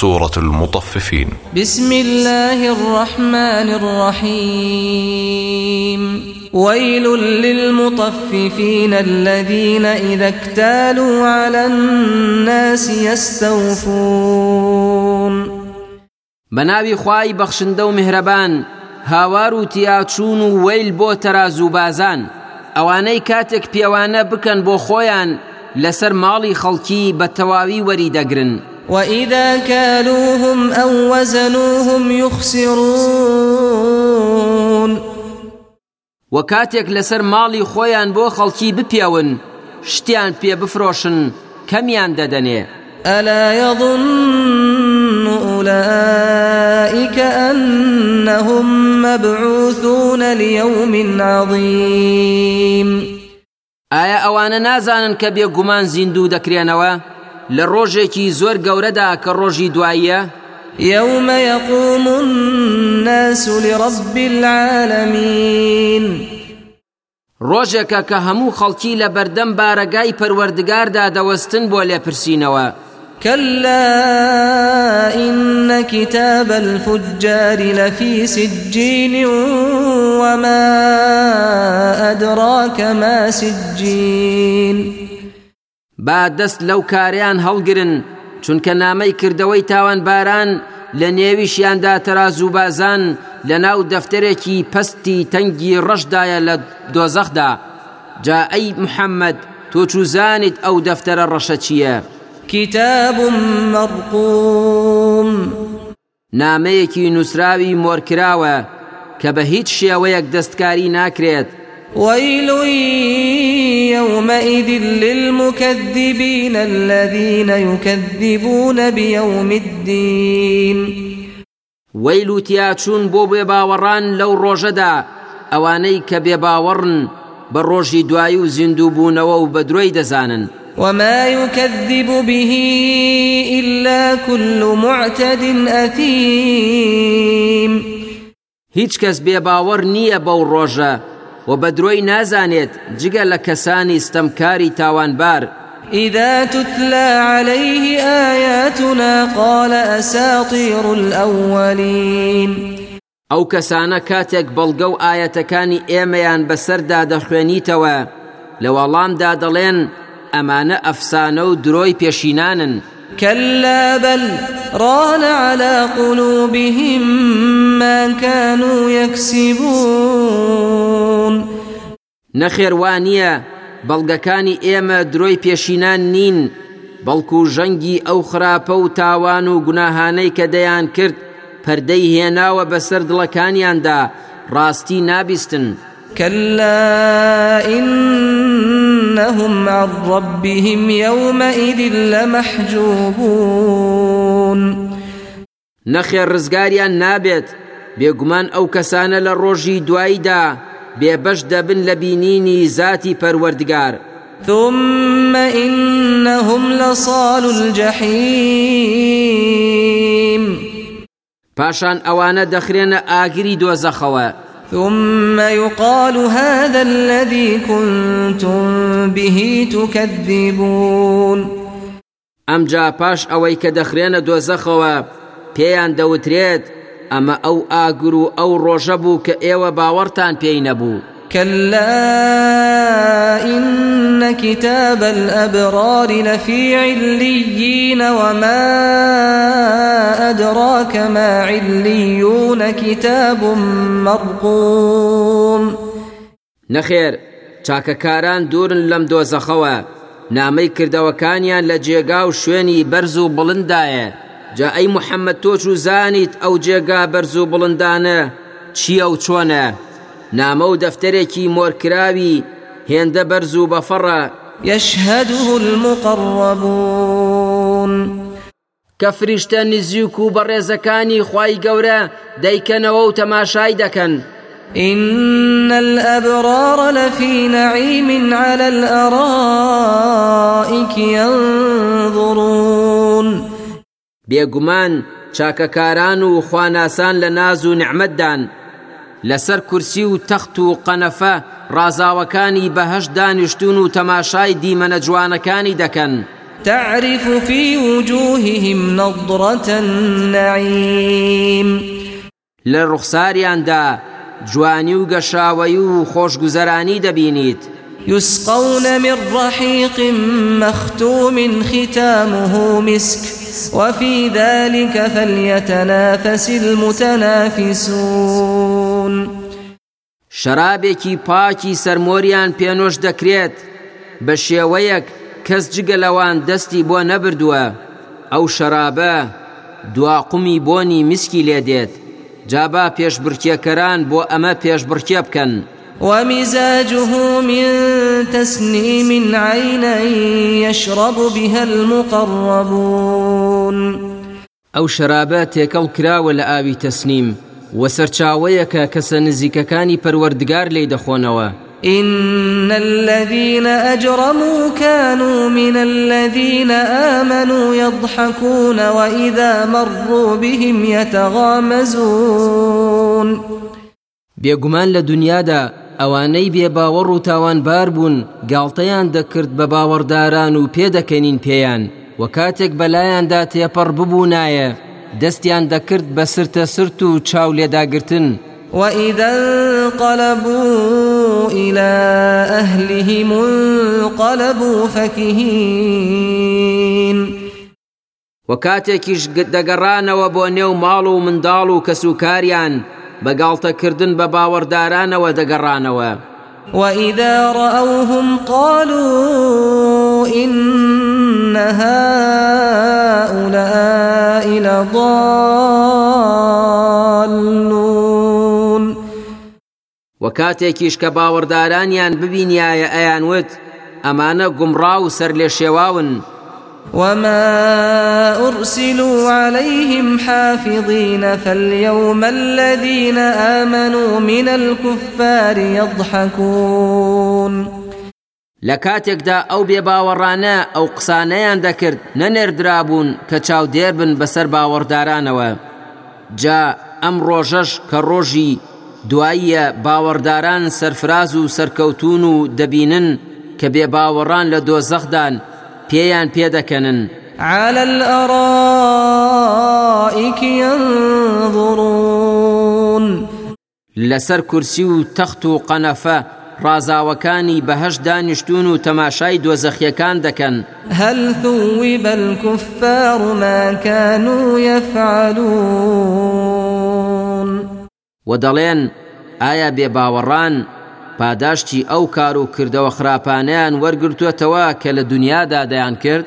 سورة المطففين. بسم الله الرحمن الرحيم. ويل للمطففين الذين إذا اكتالوا على الناس يستوفون. بناوی خوای بەخشندە و میهرەبان هاوار و تیاچون و ویل بۆ تەراز و بازان ئەوانەی کاتێک پێوانە بکەن بۆ خۆیان لەسەر ماڵی خەڵکی بە تەواوی وەریدەگرن وإذا كالوهم أو وزنوهم يخسرون وكاتيك لسر مالي خويان بو خەڵکی بپیاون شتیان پێ بفرۆشن کەمیان دەدەنێ. ألا يظن أولئك أنهم مبعوثون ليوم عظيم ئایا ئەوانە نازانن کە بێگومان زیندوو دەکرێنەوە؟ لە ڕۆژێکی زۆر گەورەدا کە ڕۆژی دواییە؟ يوم يقوم الناس لرب العالمين ڕۆژێکە کە هەموو خەڵکی لە بەردەم بارەگای پەروەردگاردا دەوەستن بۆ لێپرسینەوە. كلا إن كتاب الفجار لفي سجين وما أدراك ما سجين با دەست لەو کاریان هەڵگرن چونکە نامەی کردەوەی تاوانباران لە نێویشیاندا تەراز و بازان لە ناو دەفتەرێکی پستی تەنگی ڕەشدایە جا ئەی محەممەد تۆ چوزانیت ئەو دەفتەرە ڕەشە؟ كتاب مرقوم. نامەیەکی نووسراوی مۆرکراوە کە بە هیچ شێوەیەک دەستکاری ناکرێت. ويل يومئذ للمكذبين الذين يكذبون بيوم الدين. ويل تياچون بو بێباوەڕان لەو ڕۆژەدا ئەوانەی کە بێباوەڕن بە ڕۆژی دوایی و وما يكذب به إلا كل معتد أثيم. هیچ کەس بێباوەڕ نییە بەو ڕۆژە و بە درۆی نازانێت جگە لە کەسانی ستەمکاری تاوانبار. إذا تتلى عليه آياتنا قال أساطير الأولين. ئەو کەسانە کاتێک بەڵگە و ئاەتەکانی ئێمەیان بەسەردا دەخوێنیتەوە لە وەڵامدا دەڵێن ئەمانە ئەفسانە و درۆی پێشینانن. كلا بل ران على قلوبهم ما كانوا يكسبون نەخێر وانە بەڵگەکانی ئێمە درۆی پێشینان نین بەڵکو ژەنگی ئەو خراپە و تاوان و گوناهانەی کە دەیان کرد پەردەی هێناوە بەسەر دڵەکانیاندا ڕاستی نابیستن. كلا إنهم عن ربهم يومئذ لمحجوبون نەخێر ڕزگاریان نابێت بێگومان ئەو کەسانە لە ڕۆژی دواییدا بێبەش دەبن لە بینینی ذاتی پەروەردگار. ثم إنهم لصال الجحيم پاشان ئەوانە دەخرێنە ئاگری دۆزەخەوە. ثم يقال هذا الذي كنتم به تكذبون. ئەمجا پاش ئەوەی کە دەخرێنە دۆزەخەوە پێیان دەوترێت ئەمە ئەو ئاگر و ئەو ڕۆژە بوو کە ئێوە باوەڕتان پێی نەبوو. كلا إن كتاب الأبرار لفي عليين وما أدراك ما عليون كتاب مرقوم. نەخێر چاکەکاران دوورن لەم دۆزەخەوە. نامەی کردەوەکانیان لە جێگا و شوێنی بەرز و بڵندایە جا ئەی محەممەد تۆ چوزانیت ئەو جێگا بەرز و بڵندانە چییە و چۆنە؟ نامە و دەفتەرێکی مۆرکراوی هێندە بەرز و بەفەڕە. يشهده المقربون. کە فریشتە نزیک و بەڕێزەکانی خی گەورە دەیکەنەوە و تەماشای دەکەن. إن الأبرار لفي نعيم على الأرائك ينظرون. بێگومان چاکەکاران و خواناسان لە ناز و نعممەدان لەسەر کورسی و تەخت و قەنەفە ڕازاوەکانی بەهەش دانیشتون و تەماشای دیمەنە جوانەکانی دەکەن. تعرف في وجوههم نضرة النعيم. لە ڕوخساریاندا جوانی و گەشاوەی و خۆشگوزەرانی دەبینیت. يسقون من رحيق مختوم ختامه مسك وفي ذلك فليتنافس المتنافسون. شەرابێکی پاکی سەرمۆریان پێنۆش دەکرێت. بە شێوەیەک کەس جگە لەوان دەستی بۆ نەبردووە. ئەو شەرابە دواقمی بۆنی مسکی لێدێت جابا پێشبڕکێکەران بۆ ئەمە پێشبڕکێ بکەن. ومزاجه من تسنيم عينا يشرب بها المقربون. ئەو شەرابە تێکەڵ کراوە لە ئاوی وە سەرچاوەیەکە کەسە نزیکەکانی پەروەردگار لێی دەخۆنەوە. إن الذين أجرموا كانوا من الذين آمنوا يضحكون وإذا مروا بهم يتغامزون. بێگومان لە دنیادا ئەوانەی بێ باوەڕ و تاوانبار بوون گاڵتەیان دەکرد بە باوەڕداران و پێدەکەنین پێیان و کاتێک بەلایاندا تێپەڕ دەستیان دەکرد بە سرتە سرت و چاو لێداگرتن. وإذا انقلبوا إلى أهلهم انقلبوا فكهين. و کاتێکیش دەگەڕانەوە بۆ نێو ماڵ و منداڵ و کەسوکاریان بەگاڵتەکردن بە باوەڕدارانەوە دەگەڕانەوە. وإذا رأوهم قالوا إن هؤلاء لضالون و کاتێکیش کە باوەڕدارانیان ببینایە ئەیان وت ئەمانە گومڕا و سەر لێ شێواون وما أرسلوا عليهم حافظين فاليوم الذين آمنوا من الكفار يضحكون. لە کاتێکدا ئەو بێ باوەڕانە ئەو قسانەیان دەکرد نەنێردرابوون کە چاو دێربن بەسەر باوەڕدارانەوە. جا ئەم ڕۆژەش کە ڕۆژی دواییە باوەڕداران سەرفراز و سەرکەوتون و دەبینن کە بێ باوەڕان لە دۆزەخدان پێیان پێدەکەنن على الأرائك ينظرون. و تەخت و قەنەفە ڕازاوەکانی بەهەش دانیشتون و تەماشای دۆزەخیەکان دەکەن. هل ثوب الكفار ما كانوا يفعلون. و دەڵێن ئایا بێ باوەڕان پاداشتی ئەو کار و کردەوە خراپانیان وەرگرتوێتەوە کە لە دنیادا دەیان کرد؟